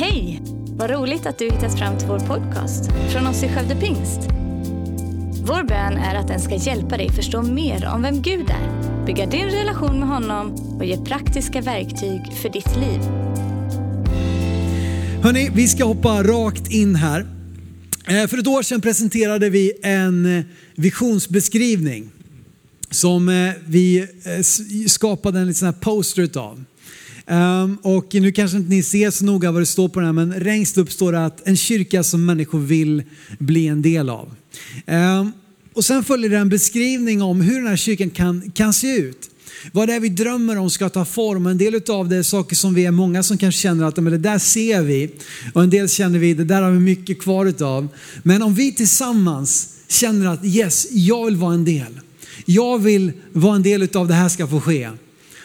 Hej! Vad roligt att du hittat fram till vår podcast från oss i Skövde Pingst. Vår bön är att den ska hjälpa dig förstå mer om vem Gud är, bygga din relation med honom och ge praktiska verktyg för ditt liv. Hörni, vi ska hoppa rakt in här. Eh, för ett år sedan presenterade vi en eh, visionsbeskrivning som eh, vi skapade en liten poster utav. Ehm, och nu kanske inte ni ser så noga vad det står på den här, men längst upp står det att en kyrka som människor vill bli en del av. Ehm, och sen följer det en beskrivning om hur den här kyrkan kan, kan se ut. Vad det är vi drömmer om ska ta form. En del av det är saker som vi är många som kanske känner att men det där ser vi. Och en del känner vi det där har vi mycket kvar utav. Men om vi tillsammans känner att yes, jag vill vara en del. Jag vill vara en del av det här ska få ske.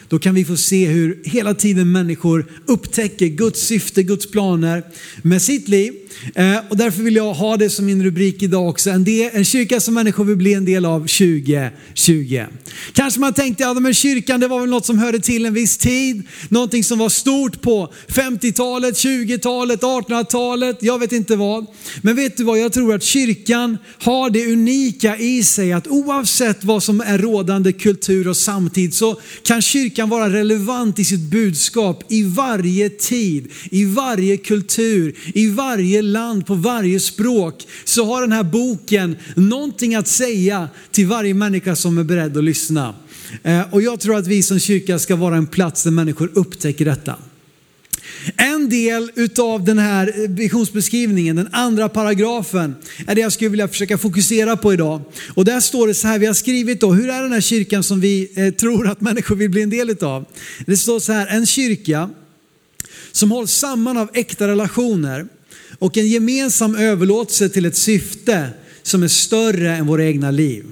Då kan vi få se hur hela tiden människor upptäcker Guds syfte, Guds planer med sitt liv. Eh, och därför vill jag ha det som min rubrik idag också. En, del, en kyrka som människor vill bli en del av 2020. Kanske man tänkte, ja men kyrkan det var väl något som hörde till en viss tid. Någonting som var stort på 50-talet, 20-talet, 1800-talet, jag vet inte vad. Men vet du vad, jag tror att kyrkan har det unika i sig att oavsett vad som är rådande kultur och samtid så kan kyrkan vara relevant i sitt budskap i varje tid, i varje kultur, i varje land, på varje språk. Så har den här boken någonting att säga till varje människa som är beredd att lyssna. Eh, och jag tror att vi som kyrka ska vara en plats där människor upptäcker detta. En del utav den här eh, visionsbeskrivningen, den andra paragrafen, är det jag skulle vilja försöka fokusera på idag. Och där står det så här, vi har skrivit då, hur är den här kyrkan som vi eh, tror att människor vill bli en del utav? Det står så här, en kyrka som hålls samman av äkta relationer och en gemensam överlåtelse till ett syfte som är större än våra egna liv.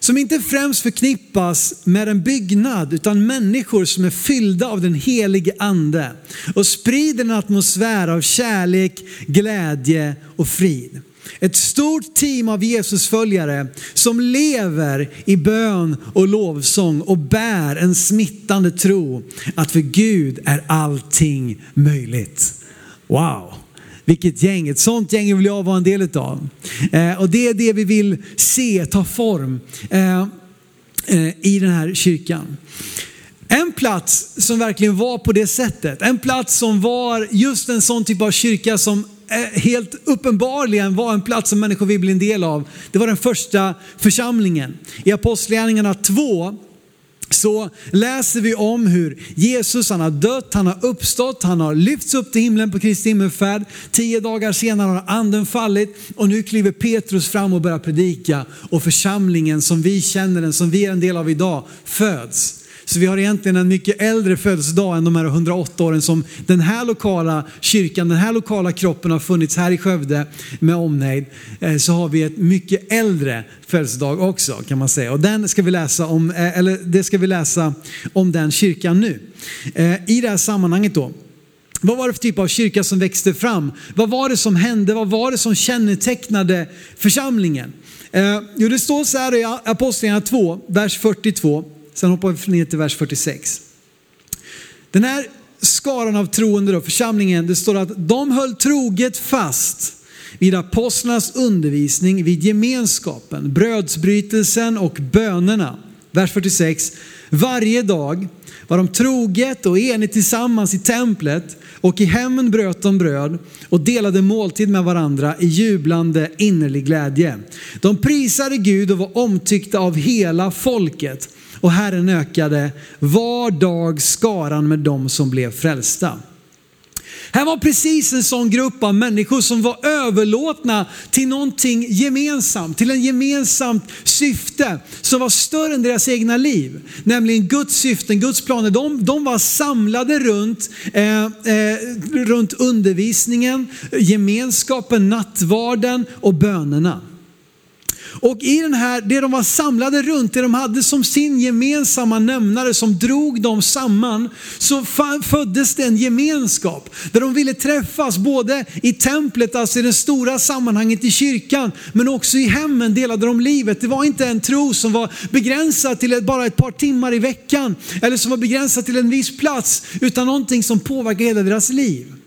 Som inte främst förknippas med en byggnad utan människor som är fyllda av den helige ande och sprider en atmosfär av kärlek, glädje och frid. Ett stort team av Jesusföljare som lever i bön och lovsång och bär en smittande tro att för Gud är allting möjligt. Wow! Vilket gäng, ett sånt gäng vill jag vara en del utav. Eh, och det är det vi vill se ta form eh, eh, i den här kyrkan. En plats som verkligen var på det sättet, en plats som var just en sån typ av kyrka som eh, helt uppenbarligen var en plats som människor vill bli en del av. Det var den första församlingen. I Apostlagärningarna 2 så läser vi om hur Jesus han har dött, han har uppstått, han har lyfts upp till himlen på Kristi himmelfärd. Tio dagar senare har anden fallit och nu kliver Petrus fram och börjar predika och församlingen som vi känner den, som vi är en del av idag, föds. Så vi har egentligen en mycket äldre födelsedag än de här 108 åren som den här lokala kyrkan, den här lokala kroppen har funnits här i Skövde med omnejd. Eh, så har vi ett mycket äldre födelsedag också kan man säga. Och den ska vi läsa om, eh, eller det ska vi läsa om den kyrkan nu. Eh, I det här sammanhanget då. Vad var det för typ av kyrka som växte fram? Vad var det som hände? Vad var det som kännetecknade församlingen? Eh, jo, det står så här i Apostlagärningarna 2, vers 42. Sen hoppar vi ner till vers 46. Den här skaran av troende då, församlingen, det står att de höll troget fast vid apostlarnas undervisning, vid gemenskapen, brödsbrytelsen och bönerna. Vers 46. Varje dag var de troget och enigt tillsammans i templet och i hemmen bröt de bröd och delade måltid med varandra i jublande innerlig glädje. De prisade Gud och var omtyckta av hela folket. Och Herren ökade var dag skaran med dem som blev frälsta. Här var precis en sån grupp av människor som var överlåtna till någonting gemensamt, till en gemensamt syfte som var större än deras egna liv. Nämligen Guds syften, Guds planer. De, de var samlade runt, eh, eh, runt undervisningen, gemenskapen, nattvarden och bönerna. Och i den här, det de var samlade runt, det de hade som sin gemensamma nämnare som drog dem samman, så föddes det en gemenskap. Där de ville träffas både i templet, alltså i det stora sammanhanget i kyrkan, men också i hemmen delade de livet. Det var inte en tro som var begränsad till bara ett par timmar i veckan, eller som var begränsad till en viss plats, utan någonting som påverkade hela deras liv.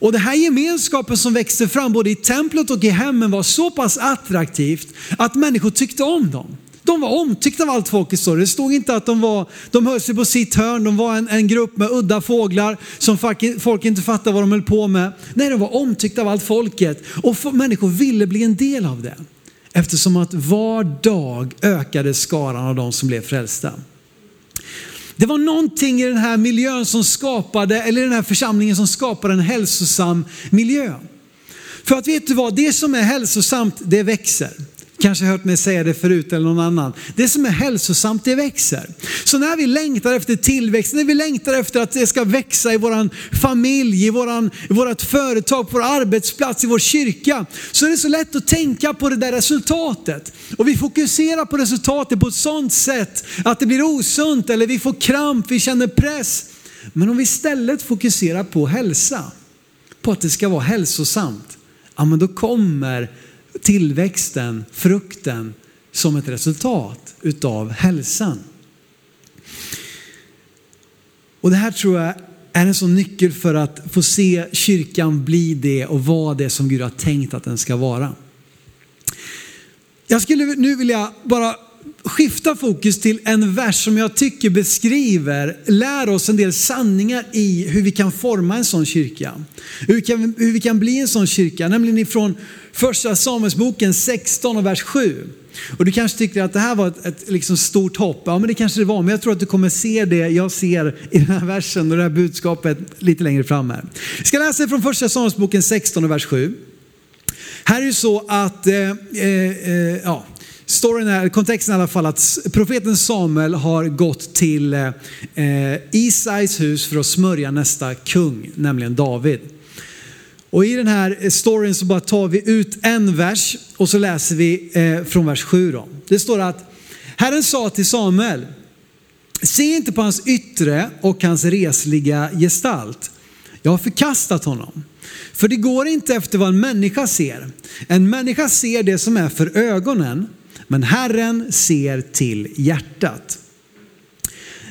Och det här gemenskapen som växte fram både i templet och i hemmen var så pass attraktivt att människor tyckte om dem. De var omtyckta av allt folk i storyn. Det stod inte att de var, de höll sig på sitt hörn, de var en, en grupp med udda fåglar som folk, folk inte fattade vad de höll på med. Nej, de var omtyckta av allt folket och människor ville bli en del av det. Eftersom att var dag ökade skaran av de som blev frälsta. Det var någonting i den här miljön som skapade, eller den här församlingen som skapade en hälsosam miljö. För att vet du vad, det som är hälsosamt det växer. Kanske hört mig säga det förut eller någon annan. Det som är hälsosamt det växer. Så när vi längtar efter tillväxt, när vi längtar efter att det ska växa i våran familj, i, våran, i vårat företag, på vår arbetsplats, i vår kyrka. Så är det så lätt att tänka på det där resultatet. Och vi fokuserar på resultatet på ett sånt sätt att det blir osunt eller vi får kramp, vi känner press. Men om vi istället fokuserar på hälsa, på att det ska vara hälsosamt, ja men då kommer tillväxten, frukten som ett resultat utav hälsan. Och det här tror jag är en sån nyckel för att få se kyrkan bli det och vara det som Gud har tänkt att den ska vara. Jag skulle nu vilja bara skifta fokus till en vers som jag tycker beskriver, lär oss en del sanningar i hur vi kan forma en sån kyrka. Hur vi kan, hur vi kan bli en sån kyrka, nämligen ifrån första Samuelsboken 16 och vers 7. Och du kanske tycker att det här var ett, ett liksom stort hopp. Ja, men det kanske det var. Men jag tror att du kommer se det jag ser i den här versen och det här budskapet lite längre fram här. Jag ska läsa från första Samuelsboken 16 och vers 7. Här är det så att, eh, eh, eh ja, storyn är, kontexten är i alla fall att profeten Samuel har gått till eh, Isais hus för att smörja nästa kung, nämligen David. Och i den här eh, storyn så bara tar vi ut en vers och så läser vi eh, från vers 7 då. Det står att Herren sa till Samuel, se inte på hans yttre och hans resliga gestalt. Jag har förkastat honom. För det går inte efter vad en människa ser. En människa ser det som är för ögonen, men Herren ser till hjärtat.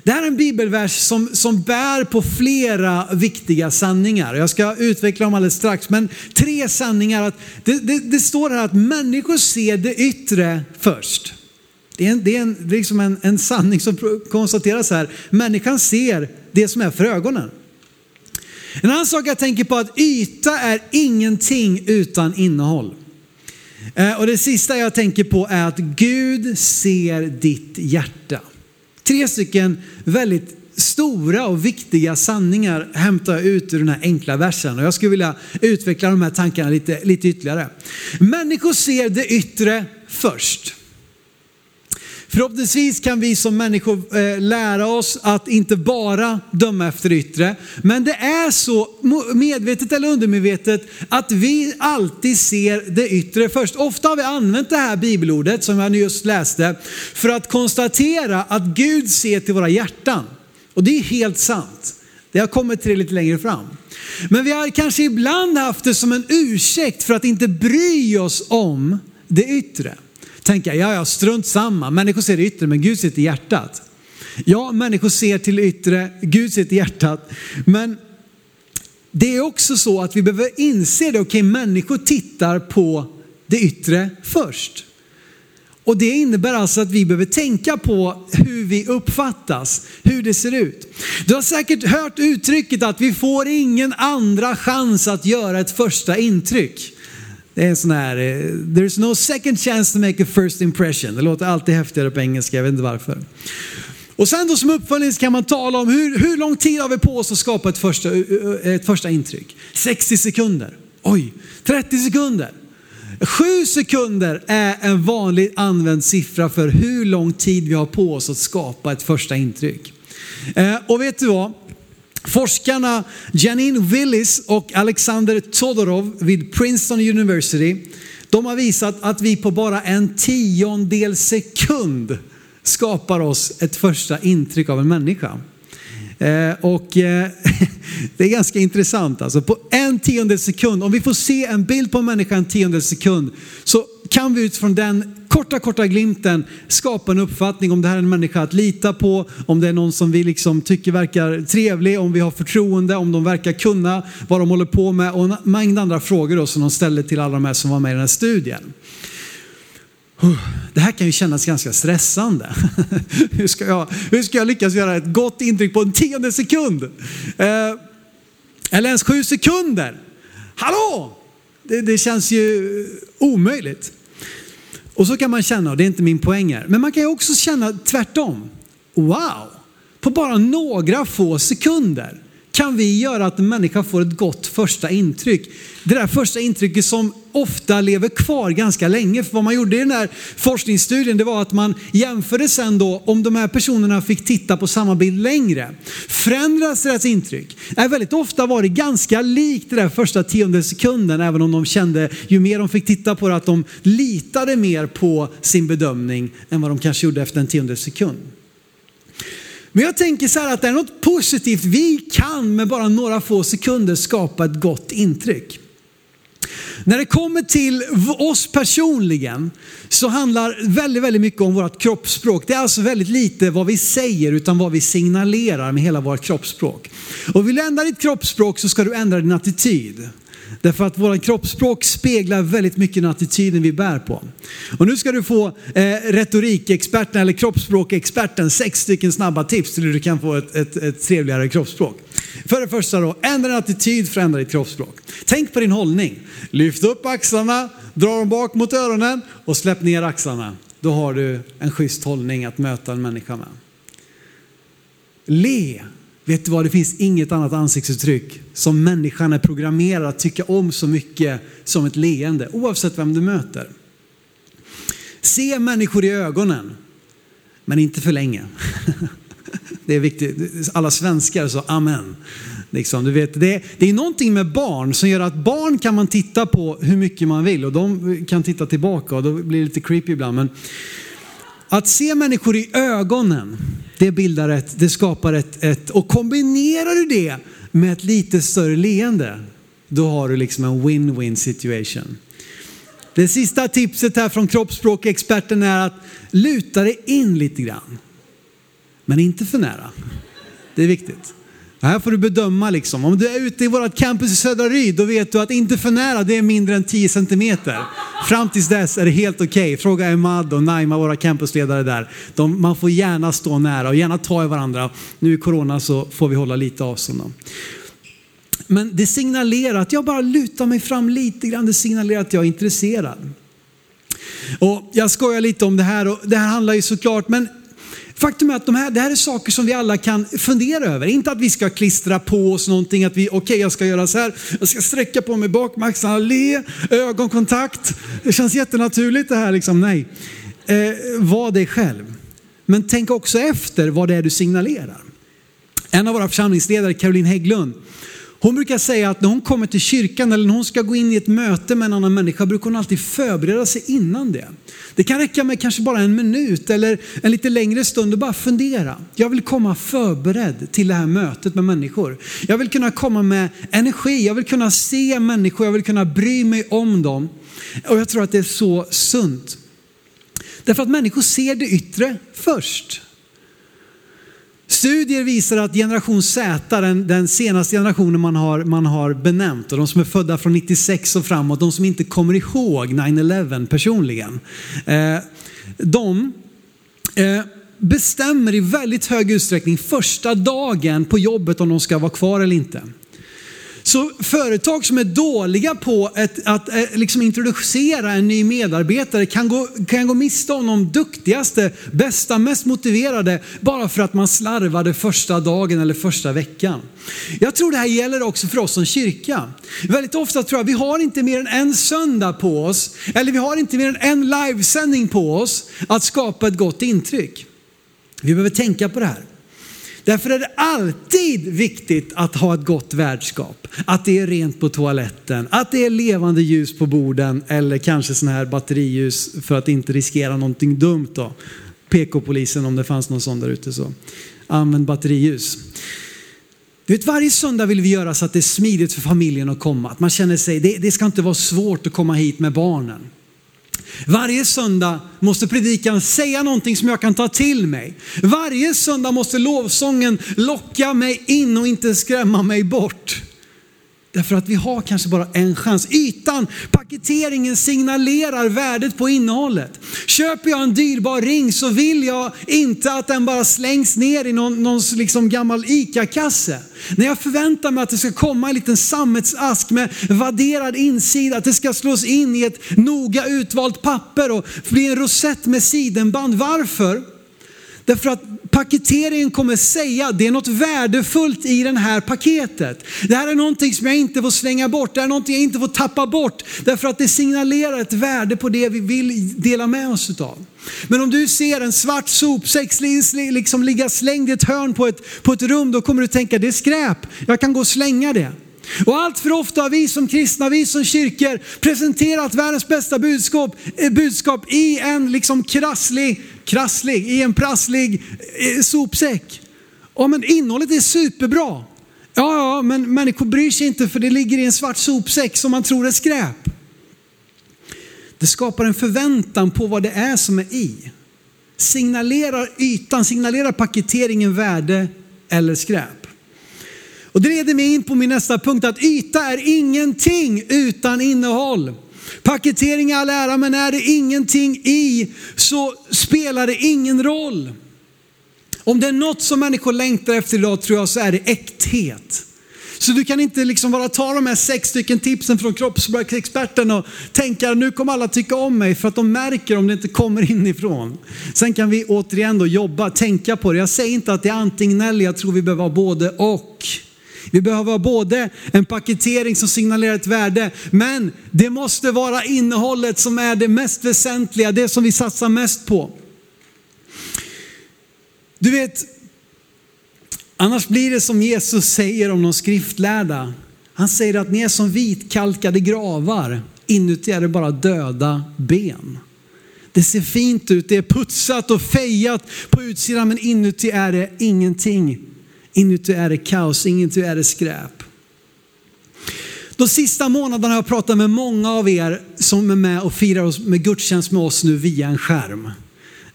Det här är en bibelvers som, som bär på flera viktiga sanningar. Jag ska utveckla dem alldeles strax, men tre sanningar. Att det, det, det står här att människor ser det yttre först. Det är, en, det är, en, liksom en, en sanning som konstateras här. Människan ser det som är för ögonen. En annan sak jag tänker på är att yta är ingenting utan innehåll. Eh, och det sista jag tänker på är att Gud ser ditt hjärta. Tre stycken väldigt stora och viktiga sanningar hämtar jag ut ur den här enkla versen. Och jag skulle vilja utveckla de här tankarna lite, lite ytterligare. Människor ser det yttre först. Förhoppningsvis kan vi som människor eh, lära oss att inte bara döma efter det yttre. Men det är så, medvetet eller undermedvetet, att vi alltid ser det yttre först. Ofta har vi använt det här bibelordet som jag just läste för att konstatera att Gud ser till våra hjärtan. Och det är helt sant. Det har kommit till det lite längre fram. Men vi har kanske ibland haft det som en ursäkt för att inte bry oss om det yttre tänka, ja ja strunt samma, människor ser det yttre men Gud ser till hjärtat. Ja, människor ser till yttre, Gud ser till hjärtat. Men det är också så att vi behöver inse det, okej okay, människor tittar på det yttre först. Och det innebär alltså att vi behöver tänka på hur vi uppfattas, hur det ser ut. Du har säkert hört uttrycket att vi får ingen andra chans att göra ett första intryck. Det är en sån här, eh, there's no second chance to make a first impression. Det låter alltid häftigare på engelska, jag vet inte varför. Och sen då som uppföljning kan man tala om hur, hur lång tid har vi på oss att skapa ett första, eh, eh, ett första intryck? 60 sekunder, oj, 30 sekunder. 7 sekunder är en vanlig använd siffra för hur lång tid vi har på oss att skapa ett första intryck. Och vet du vad? Forskarna Janine Willis och Alexander Todorov vid Princeton University, de har visat att vi på bara en tiondel sekund skapar oss ett första intryck av en människa. Eh, och eh, det är ganska intressant alltså. På en tiondel sekund, om vi får se en bild på en människa en tiondel sekund, så kan vi utifrån den korta, korta glimten skapa en uppfattning om det här är en människa att lita på, om det är någon som vi liksom tycker verkar trevlig, om vi har förtroende, om de verkar kunna vad de håller på med och en mängd andra frågor då som de ställde till alla de här som var med i den här studien. Det här kan ju kännas ganska stressande. Hur ska jag, hur ska jag lyckas göra ett gott intryck på en tionde sekund? Eh, eller ens sju sekunder? Hallå! Det, det känns ju omöjligt. Och så kan man känna, och det är inte min poäng här, men man kan ju också känna tvärtom. Wow! På bara några få sekunder kan vi göra att en människa får ett gott första intryck. Det där första intrycket som ofta lever kvar ganska länge. För vad man gjorde i den här forskningsstudien det var att man jämförde sen då om de här personerna fick titta på samma bild längre. Förändras deras intryck? Är väldigt ofta var det ganska likt det där första tionde sekunden även om de kände ju mer de fick titta på det att de litade mer på sin bedömning än vad de kanske gjorde efter en tionde sekund. Men jag tänker så här att det är något positivt. Vi kan med bara några få sekunder skapa ett gott intryck. När det kommer till oss personligen så handlar väldigt, väldigt mycket om vårt kroppsspråk. Det är alltså väldigt lite vad vi säger utan vad vi signalerar med hela vårt kroppsspråk. Och vill du ändra ditt kroppsspråk så ska du ändra din attityd. Därför att våra kroppsspråk speglar väldigt mycket den attityden vi bär på. Och nu ska du få eh, retorikexperten eller kroppsspråkexperten sex stycken snabba tips till hur du kan få ett, ett, ett trevligare kroppsspråk. För det första då, ändra din attityd för att ändra ditt kroppsspråk. Tänk på din hållning. Lyft upp axlarna, dra dem bak mot öronen och släpp ner axlarna. Då har du en schysst hållning att möta en människa med. Le Vet du vad, det finns inget annat ansiktsuttryck som människan är programmerad att tycka om så mycket som ett leende, oavsett vem du möter. Se människor i ögonen, men inte för länge. Det är viktigt. Alla svenskar sa amen. Liksom, du vet, det, är, det är någonting med barn som gör att barn kan man titta på hur mycket man vill och de kan titta tillbaka och då blir det lite creepy ibland. Men att se människor i ögonen, det bildar ett, det skapar ett, ett, och kombinerar du det med ett lite större leende, då har du liksom en win-win situation. Det sista tipset här från kroppsspråkexperten är att luta dig in lite grann. Men inte för nära. Det är viktigt. Här får du bedöma liksom. Om du är ute i vårt campus i Södra Ryd, då vet du att inte för nära, det är mindre än 10 centimeter. Fram tills dess är det helt okej. Okay. Fråga Emad och Naima, våra campusledare där. De, man får gärna stå nära och gärna ta i varandra. Nu i corona så får vi hålla lite avstånd. Men det signalerar att jag bara lutar mig fram lite grann. Det signalerar att jag är intresserad. Och jag skojar lite om det här och det här handlar ju såklart, men Faktum är att de här, det här är saker som vi alla kan fundera över. Inte att vi ska klistra på oss någonting, att vi, okej okay, jag ska göra så här, jag ska sträcka på mig bak med axlarna, le, ögonkontakt. Det känns jättenaturligt det här liksom, nej. Eh, var dig själv. Men tänk också efter vad det är du signalerar. En av våra församlingsledare, Caroline Hägglund, hon brukar säga att när hon kommer till kyrkan eller när hon ska gå in i ett möte med en annan människa brukar hon alltid förbereda sig innan det. Det kan räcka med kanske bara en minut eller en lite längre stund och bara fundera. Jag vill komma förberedd till det här mötet med människor. Jag vill kunna komma med energi, jag vill kunna se människor, jag vill kunna bry mig om dem. Och jag tror att det är så sunt. Därför att människor ser det yttre först. Studier visar att generation Z, den, den senaste generationen man har, man har benämnt, och de som är födda från 96 och framåt, de som inte kommer ihåg 9-11 personligen, eh, de eh, bestämmer i väldigt hög utsträckning första dagen på jobbet om de ska vara kvar eller inte. Så företag som är dåliga på ett, att eh, liksom introducera en ny medarbetare kan gå, kan gå miste om de duktigaste, bästa, mest motiverade bara för att man slarvade första dagen eller första veckan. Jag tror det här gäller också för oss som kyrka. Väldigt ofta tror jag vi har inte mer än en söndag på oss, eller vi har inte mer än en livesändning på oss att skapa ett gott intryck. Vi behöver tänka på det här. Därför är det alltid viktigt att ha ett gott värdskap. Att det är rent på toaletten, att det är levande ljus på borden eller kanske sådana här batteriljus för att inte riskera någonting dumt då. PK-polisen om det fanns någon sån där ute så. Använd batteriljus. Du vet, varje söndag vill vi göra så att det är smidigt för familjen att komma. Att man känner sig, det, det ska inte vara svårt att komma hit med barnen. Varje söndag måste predikan säga någonting som jag kan ta till mig. Varje söndag måste lovsången locka mig in och inte skrämma mig bort. Därför att vi har kanske bara en chans. Ytan, paketeringen signalerar värdet på innehållet. Köper jag en dyrbar ring så vill jag inte att den bara slängs ner i någon, någon liksom gammal ICA-kasse. När jag förväntar mig att det ska komma en liten sammetsask med vadderad insida, att det ska slås in i ett noga utvalt papper och bli en rosett med sidenband. Varför? Därför att paketeringen kommer säga det är något värdefullt i det här paketet. Det här är någonting som jag inte får slänga bort, det här är någonting jag inte får tappa bort. Därför att det signalerar ett värde på det vi vill dela med oss av. Men om du ser en svart sopsäck liksom ligga slängd i ett hörn på ett, på ett rum, då kommer du tänka det är skräp, jag kan gå och slänga det. Och allt för ofta har vi som kristna, vi som kyrkor presenterat världens bästa budskap, eh, budskap i en liksom krasslig, krasslig, i en prasslig eh, sopsäck. Ja men innehållet är superbra. Ja, ja, men människor bryr sig inte för det ligger i en svart sopsäck som man tror är skräp. Det skapar en förväntan på vad det är som är i. Signalerar ytan, signalerar paketeringen värde eller skräp. Och det leder mig in på min nästa punkt att yta är ingenting utan innehåll. Paketering är all ära, men är det ingenting i så spelar det ingen roll. Om det är något som människor längtar efter idag tror jag så är det äkthet. Så du kan inte liksom bara ta de här sex stycken tipsen från kroppsspråksexperten och tänka nu kommer alla tycka om mig för att de märker om det inte kommer inifrån. Sen kan vi återigen då jobba, tänka på det. Jag säger inte att det är antingen eller, jag tror vi behöver ha både och. Vi behöver ha både en paketering som signalerar ett värde, men det måste vara innehållet som är det mest väsentliga, det som vi satsar mest på. Du vet, annars blir det som Jesus säger om de skriftlärda. Han säger att ni är som vitkalkade gravar, inuti är det bara döda ben. Det ser fint ut, det är putsat och fejat på utsidan men inuti är det ingenting. Inuti är det kaos, inuti är det skräp. De sista månaderna har jag pratat med många av er som är med och firar med gudstjänst med oss nu via en skärm.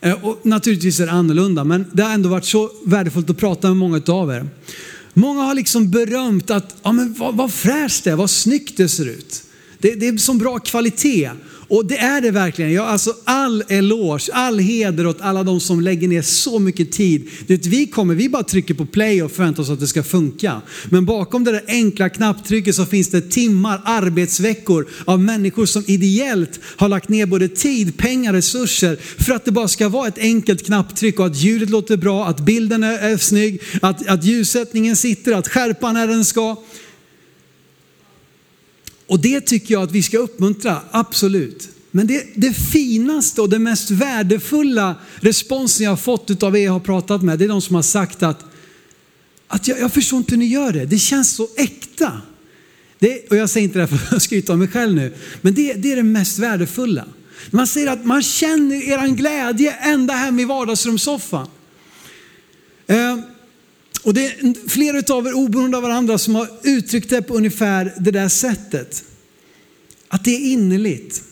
Eh, och naturligtvis är det annorlunda, men det har ändå varit så värdefullt att prata med många av er. Många har liksom berömt att, ja men vad, vad fräscht det är, vad snyggt det ser ut. Det, det är så bra kvalitet. Och det är det verkligen. Jag, alltså all eloge, all heder åt alla de som lägger ner så mycket tid. Det, vi kommer, vi bara trycker på play och förväntar oss att det ska funka. Men bakom det där enkla knapptrycket så finns det timmar, arbetsveckor av människor som ideellt har lagt ner både tid, pengar, resurser för att det bara ska vara ett enkelt knapptryck och att ljudet låter bra, att bilden är, är snygg, att, att ljussättningen sitter, att skärpan är den ska. Och det tycker jag att vi ska uppmuntra, absolut. Men det, det finaste och det mest värdefulla responsen jag har fått av er jag har pratat med, det är de som har sagt att, att jag, jag förstår inte hur ni gör det, det känns så äkta. Det, och jag säger inte det för att skryta om mig själv nu, men det, det är det mest värdefulla. Man säger att man känner er glädje ända hem i vardagsrumssoffan. Eh, och det är flera av er oberoende av varandra som har uttryckt det på ungefär det där sättet. Att det är innerligt.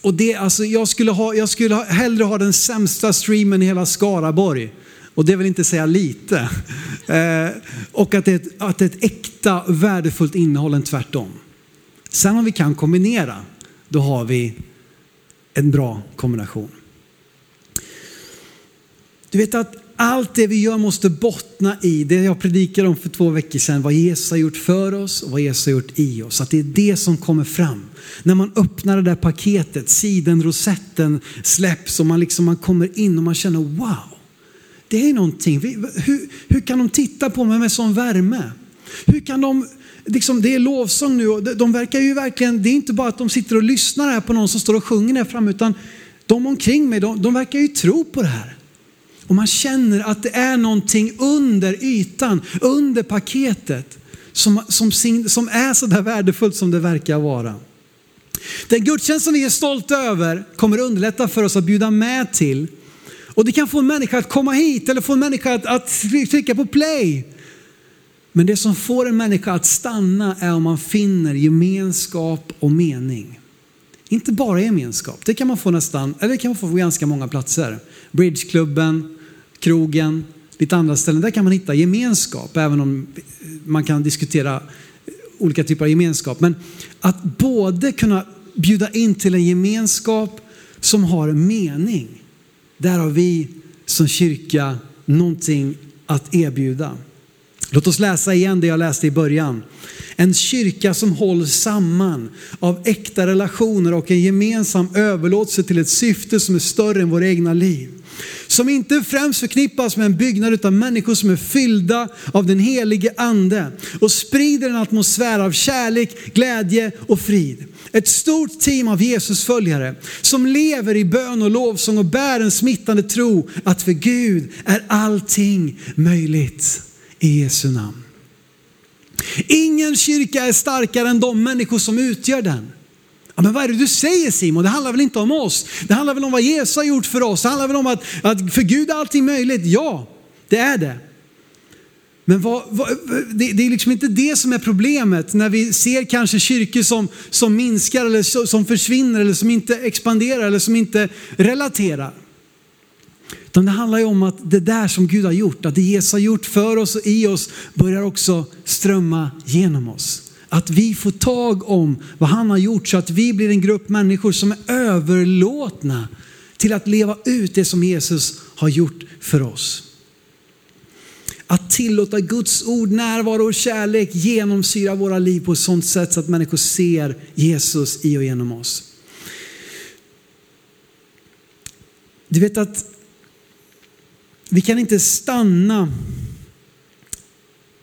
Och det, alltså, jag, skulle ha, jag skulle hellre ha den sämsta streamen i hela Skaraborg. Och det vill inte säga lite. Eh, och att det, är ett, att det är ett äkta värdefullt innehåll än tvärtom. Sen om vi kan kombinera, då har vi en bra kombination. Du vet att allt det vi gör måste bottna i det jag predikade om för två veckor sedan, vad Jesus har gjort för oss och vad Jesus har gjort i oss. Att det är det som kommer fram. När man öppnar det där paketet, sidenrosetten släpps och man, liksom, man kommer in och man känner wow, det är någonting. Hur, hur kan de titta på mig med sån värme? Hur kan de Liksom, det är lovsång nu och de verkar ju verkligen, det är inte bara att de sitter och lyssnar här på någon som står och sjunger där framme utan de omkring mig, de, de verkar ju tro på det här. Och man känner att det är någonting under ytan, under paketet som, som, som är så där värdefullt som det verkar vara. Den gudstjänst som vi är stolta över kommer underlätta för oss att bjuda med till. Och det kan få en människa att komma hit eller få en människa att, att trycka på play. Men det som får en människa att stanna är om man finner gemenskap och mening. Inte bara gemenskap, det kan man få nästan, eller det kan man få på ganska många platser. Bridgeklubben, krogen, lite andra ställen. Där kan man hitta gemenskap, även om man kan diskutera olika typer av gemenskap. Men att både kunna bjuda in till en gemenskap som har mening. Där har vi som kyrka någonting att erbjuda. Låt oss läsa igen det jag läste i början. En kyrka som hålls samman av äkta relationer och en gemensam överlåtelse till ett syfte som är större än våra egna liv. Som inte främst förknippas med en byggnad utan människor som är fyllda av den helige ande och sprider en atmosfär av kärlek, glädje och frid. Ett stort team av Jesus-följare som lever i bön och lovsång och bär en smittande tro att för Gud är allting möjligt i Jesu namn. Ingen kyrka är starkare än de människor som utgör den. Ja, men vad är det du säger Simon? Det handlar väl inte om oss? Det handlar väl om vad Jesus har gjort för oss? Det handlar väl om att, att för Gud är allting möjligt? Ja, det är det. Men vad, vad, det, det, är liksom inte det som är problemet när vi ser kanske kyrkor som, som minskar eller som försvinner eller som inte expanderar eller som inte relaterar. Utan det handlar ju om att det där som Gud har gjort, att det Jesus har gjort för oss och i oss börjar också strömma genom oss. Att vi får tag om vad han har gjort så att vi blir en grupp människor som är överlåtna till att leva ut det som Jesus har gjort för oss. Att tillåta Guds ord, närvaro och kärlek genomsyra våra liv på ett sådant sätt så att människor ser Jesus i och genom oss. Du vet att vi kan inte stanna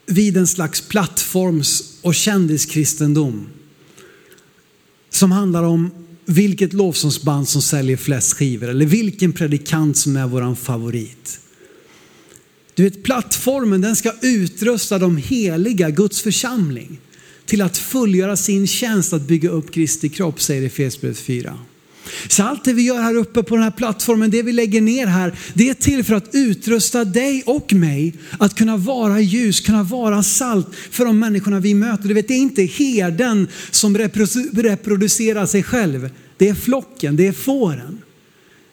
vid en slags plattforms och kändiskristendom som handlar om vilket lovsångsband som säljer flest skivor eller vilken predikant som är våran favorit. Du vet, plattformen den ska utrusta de heliga, Guds församling, till att fullgöra sin tjänst att bygga upp Kristi kropp, säger Efesierbrevet 4. Så allt det vi gör här uppe på den här plattformen, det vi lägger ner här, det är till för att utrusta dig och mig att kunna vara ljus, kunna vara salt för de människorna vi möter. Du vet, det är inte herden som reproducerar sig själv. Det är flocken, det är fåren.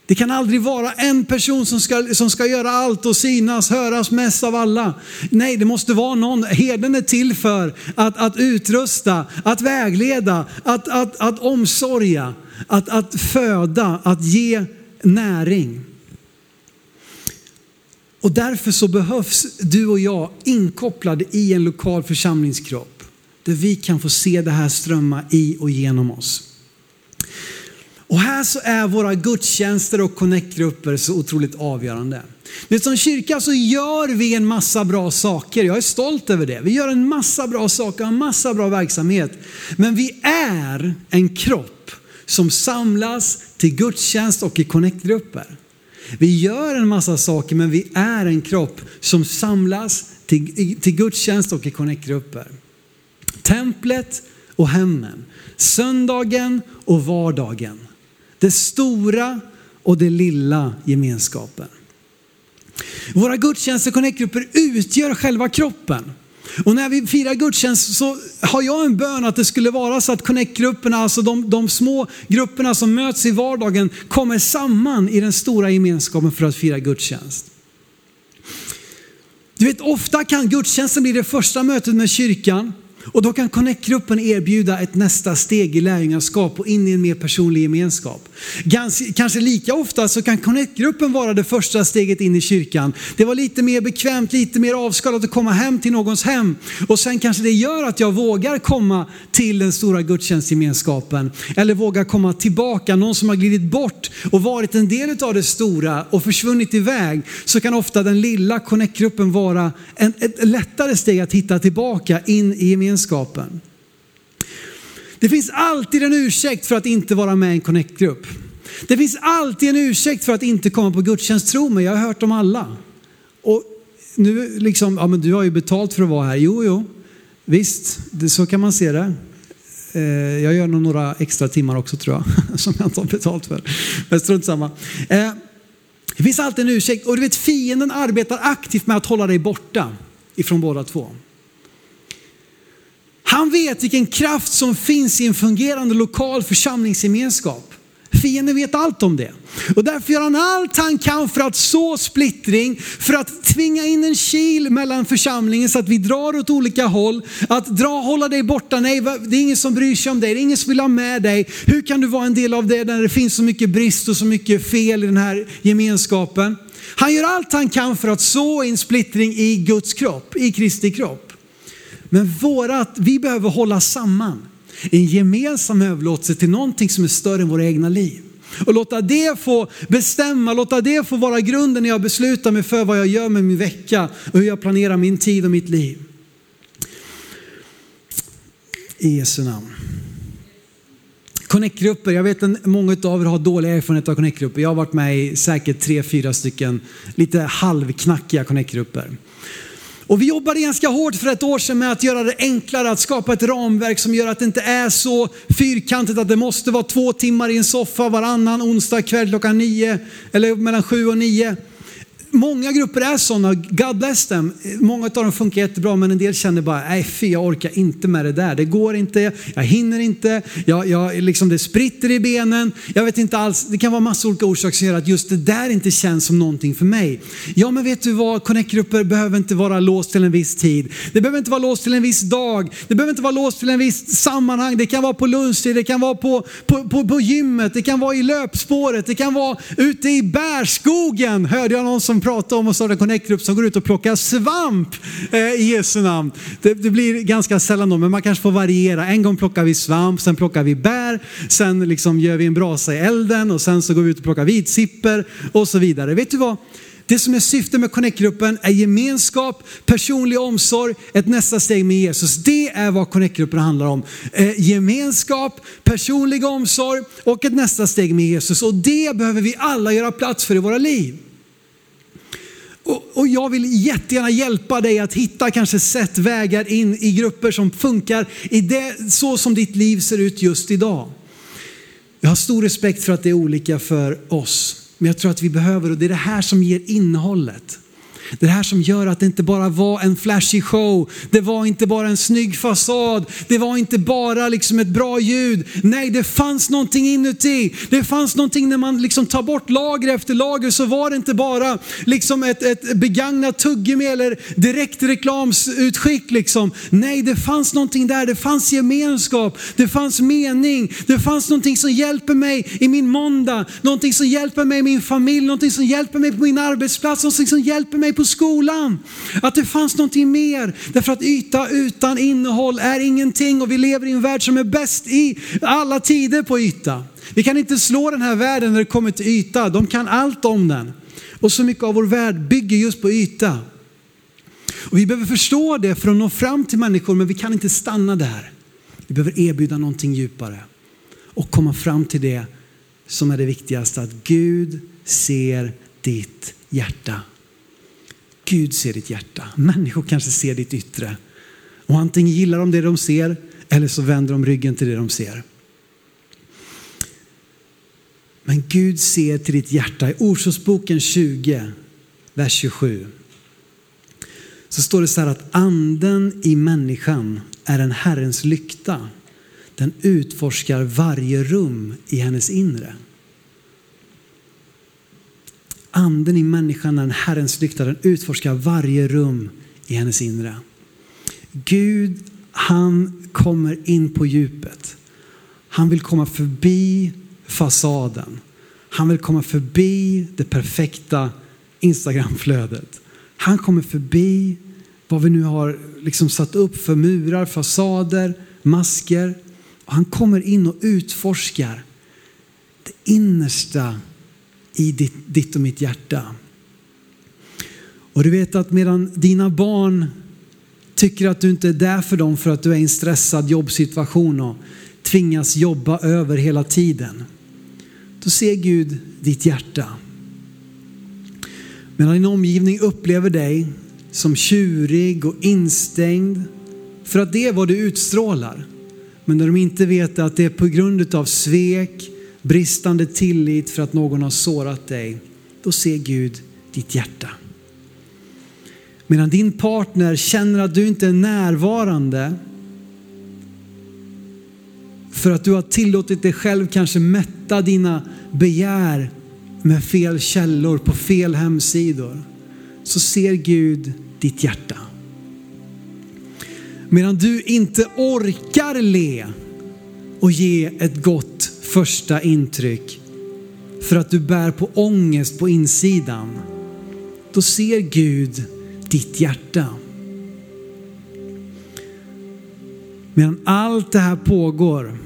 Det kan aldrig vara en person som ska, som ska göra allt och synas, höras mest av alla. Nej, det måste vara någon. Herden är till för att, att utrusta, att vägleda, att, att, att omsorga, att, att föda, att ge näring. Och därför så behövs du och jag inkopplade i en lokal församlingskropp. Där vi kan få se det här strömma i och genom oss. Och här så är våra gudstjänster och connectgrupper så otroligt avgörande. Det som kyrka så gör vi en massa bra saker. Jag är stolt över det. Vi gör en massa bra saker, en massa bra verksamhet. Men vi är en kropp som samlas till gudstjänst och i connectgrupper. Vi gör en massa saker men vi är en kropp som samlas till, till gudstjänst och i connectgrupper. Templet och hemmen. Söndagen och vardagen. Det stora och det lilla gemenskapen. Våra gudstjänster och connectgrupper utgör själva kroppen. Och när vi firar gudstjänst så har jag en bön att det skulle vara så att connectgrupperna, alltså de, de små grupperna som möts i vardagen, kommer samman i den stora gemenskapen för att fira gudstjänst. Du vet, ofta kan gudstjänsten bli det första mötet med kyrkan och då kan Connect-gruppen erbjuda ett nästa steg i lärjungaskap och in i en mer personlig gemenskap. Ganska, kanske lika ofta så kan Connect-gruppen vara det första steget in i kyrkan. Det var lite mer bekvämt, lite mer avskalat att komma hem till någons hem. Och sen kanske det gör att jag vågar komma till den stora gudstjänstgemenskapen. Eller vågar komma tillbaka, någon som har glidit bort och varit en del av det stora och försvunnit iväg. Så kan ofta den lilla Connect-gruppen vara en, ett lättare steg att hitta tillbaka in i gemenskapen gemenskapen. Det finns alltid en ursäkt för att inte vara med i en connect-grupp. Det finns alltid en ursäkt för att inte komma på gudstjänst, tro mig, jag har hört dem alla. Och nu liksom, ja men du har ju betalt för att vara här. Jo, jo, visst, det, så kan man se det. Eh, jag gör nog några extra timmar också tror jag, som jag inte har betalt för. Men strunt samma. Eh, det finns alltid en ursäkt och du vet fienden arbetar aktivt med att hålla dig borta ifrån båda två. Han vet vilken kraft som finns i en fungerande lokal församlingsgemenskap. Fienden vet allt om det. Och därför gör han allt han kan för att så splittring, för att tvinga in en kil mellan församlingen så att vi drar åt olika håll. Att dra, hålla dig borta, nej det är ingen som bryr sig om dig, det är ingen som vill ha med dig. Hur kan du vara en del av det när det finns så mycket brist och så mycket fel i den här gemenskapen? Han gör allt han kan för att så en splittring i Guds kropp, i Kristi kropp. Men vårat, vi behöver hålla samman en gemensam överlåtelse till någonting som är större än våra egna liv. Och låta det få bestämma, låta det få vara grunden när jag beslutar mig för vad jag gör med min vecka och hur jag planerar min tid och mitt liv. I Jesu namn. Connectgrupper, jag vet att många av er har dåliga erfarenheter av connectgrupper. Jag har varit med i säkert tre, fyra stycken lite halvknackiga connectgrupper. Och vi jobbade ganska hårt för ett år sedan med att göra det enklare att skapa ett ramverk som gör att det inte är så fyrkantigt att det måste vara två timmar i en soffa varannan onsdag kväll klockan nio eller mellan sju och nio. Många grupper är sådana, God bless them. Många av dem funkar jättebra men en del känner bara, nej fy jag orkar inte med det där. Det går inte, jag hinner inte, jag, jag, liksom det spritter i benen. Jag vet inte alls, det kan vara massa olika orsaker som gör att just det där inte känns som någonting för mig. Ja men vet du vad, connect-grupper behöver inte vara låst till en viss tid. Det behöver inte vara låst till en viss dag. Det behöver inte vara låst till en viss sammanhang. Det kan vara på lunchtid, det kan vara på, på, på, på gymmet, det kan vara i löpspåret, det kan vara ute i bärskogen. Hörde jag någon som prata om att starta en connect-grupp som går ut och plockar svamp eh, i Jesu namn. Det, det, blir ganska sällan då, men man kanske får variera. En gång plockar vi svamp, sen plockar vi bär, sen liksom gör vi en brasa i elden och sen så går vi ut och plockar vitsipper och så vidare. Vet du vad? Det som är syftet med Connect-gruppen är gemenskap, personlig omsorg, ett nästa steg med Jesus. Det är vad Connect-gruppen handlar om. Eh, gemenskap, personlig omsorg och ett nästa steg med Jesus. Och det behöver vi alla göra plats för i våra liv. Och, och, jag vill jättegärna hjälpa dig att hitta kanske sätt, vägar in i grupper som funkar i det, så som ditt liv ser ut just idag. Jag har stor respekt för att det är olika för oss. Men jag tror att vi behöver, och det är det här som ger innehållet. Det här som gör att det inte bara var en flashig show, det var inte bara en snygg fasad, det var inte bara liksom ett bra ljud. Nej, det fanns någonting inuti. Det fanns någonting när man liksom tar bort lager efter lager så var det inte bara liksom ett, ett begagnat tuggummi eller direkt reklamsutskick. Liksom. Nej, det fanns någonting där. Det fanns gemenskap, det fanns mening, det fanns någonting som hjälper mig i min måndag, någonting som hjälper mig i min familj, någonting som hjälper mig på min arbetsplats, någonting som hjälper mig på skolan. Att det fanns någonting mer. Därför att yta utan innehåll är ingenting och vi lever i en värld som är bäst i alla tider på yta. Vi kan inte slå den här världen när det kommer till yta. De kan allt om den. Och så mycket av vår värld bygger just på yta. Och vi behöver förstå det för att nå fram till människor, men vi kan inte stanna där. Vi behöver erbjuda någonting djupare och komma fram till det som är det viktigaste, att Gud ser ditt hjärta. Gud ser ditt hjärta. Människor kanske ser ditt yttre. Och antingen gillar de det de ser eller så vänder de ryggen till det de ser. Men Gud ser till ditt hjärta. I Orsosboken 20, vers 27 så står det så här att anden i människan är en Herrens lykta. Den utforskar varje rum i hennes inre. Anden i människan är Herrens lykta, den utforskar varje rum i hennes inre. Gud, han kommer in på djupet. Han vill komma förbi fasaden. Han vill komma förbi det perfekta Instagramflödet. Han kommer förbi vad vi nu har liksom satt upp för murar, fasader, masker. Och han kommer in och utforskar det innersta i ditt, ditt och mitt hjärta. Och du vet att medan dina barn tycker att du inte är där för dem för att du är i en stressad jobbsituation och tvingas jobba över hela tiden. Då ser Gud ditt hjärta. Medan din omgivning upplever dig som tjurig och instängd för att det är vad du utstrålar. Men när de inte vet att det är på grund av svek, bristande tillit för att någon har sårat dig, då ser Gud ditt hjärta. Medan din partner känner att du inte är närvarande för att du har tillåtit dig själv kanske mätta dina begär med fel källor på fel hemsidor så ser Gud ditt hjärta. Medan du inte orkar le och ge ett gott första intryck för att du bär på ångest på insidan, då ser Gud ditt hjärta. Medan allt det här pågår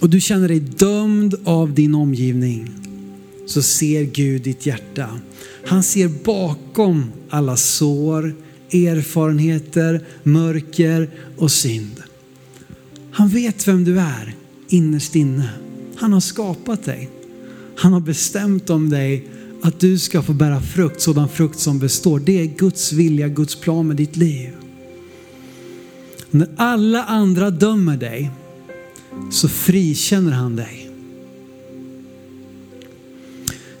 och du känner dig dömd av din omgivning så ser Gud ditt hjärta. Han ser bakom alla sår, erfarenheter, mörker och synd. Han vet vem du är innerst inne. Han har skapat dig. Han har bestämt om dig att du ska få bära frukt, sådan frukt som består. Det är Guds vilja, Guds plan med ditt liv. När alla andra dömer dig så frikänner han dig.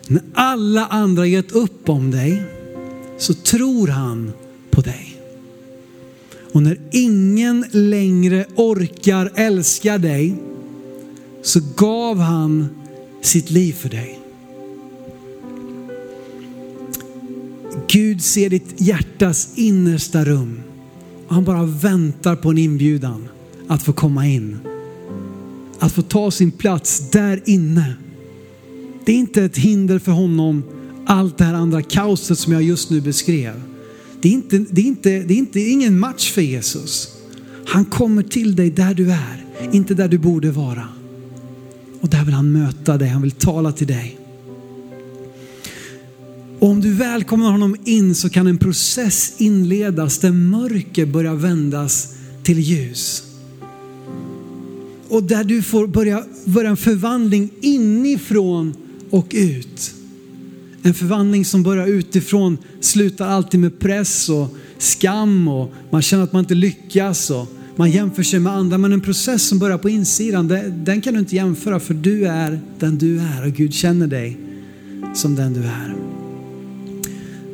När alla andra gett upp om dig så tror han på dig. Och när ingen längre orkar älska dig så gav han sitt liv för dig. Gud ser ditt hjärtas innersta rum och han bara väntar på en inbjudan att få komma in. Att få ta sin plats där inne. Det är inte ett hinder för honom, allt det här andra kaoset som jag just nu beskrev. Det är, inte, det, är inte, det är inte ingen match för Jesus. Han kommer till dig där du är, inte där du borde vara. Och där vill han möta dig, han vill tala till dig. Och om du välkomnar honom in så kan en process inledas där mörker börjar vändas till ljus. Och där du får börja, börja en förvandling inifrån och ut. En förvandling som börjar utifrån slutar alltid med press och skam och man känner att man inte lyckas och man jämför sig med andra. Men en process som börjar på insidan, den kan du inte jämföra för du är den du är och Gud känner dig som den du är.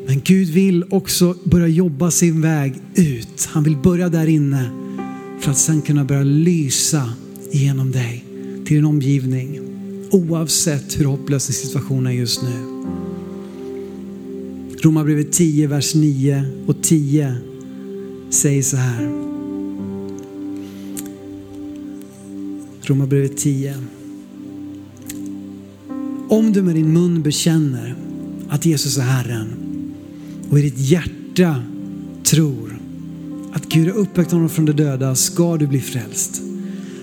Men Gud vill också börja jobba sin väg ut. Han vill börja där inne för att sen kunna börja lysa genom dig till din omgivning. Oavsett hur hopplös situationen är just nu. Romarbrevet 10, vers 9 och 10 säger så här. Romarbrevet 10. Om du med din mun bekänner att Jesus är Herren och i ditt hjärta tror att Gud har uppväckt honom från de döda ska du bli frälst.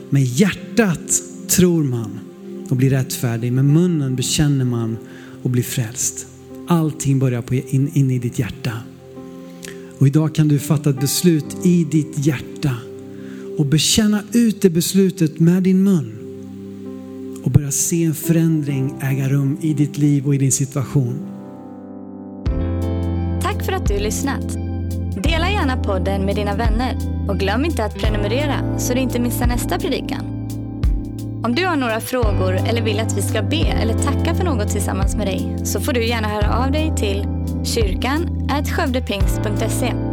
Med hjärtat tror man och blir rättfärdig, med munnen bekänner man och blir frälst. Allting börjar på in, in i ditt hjärta. Och idag kan du fatta ett beslut i ditt hjärta och bekänna ut det beslutet med din mun och börja se en förändring äga rum i ditt liv och i din situation. Tack för att du lyssnat. Dela gärna podden med dina vänner och glöm inte att prenumerera så du inte missar nästa predikan. Om du har några frågor eller vill att vi ska be eller tacka för något tillsammans med dig så får du gärna höra av dig till kyrkan skövdepingst.se.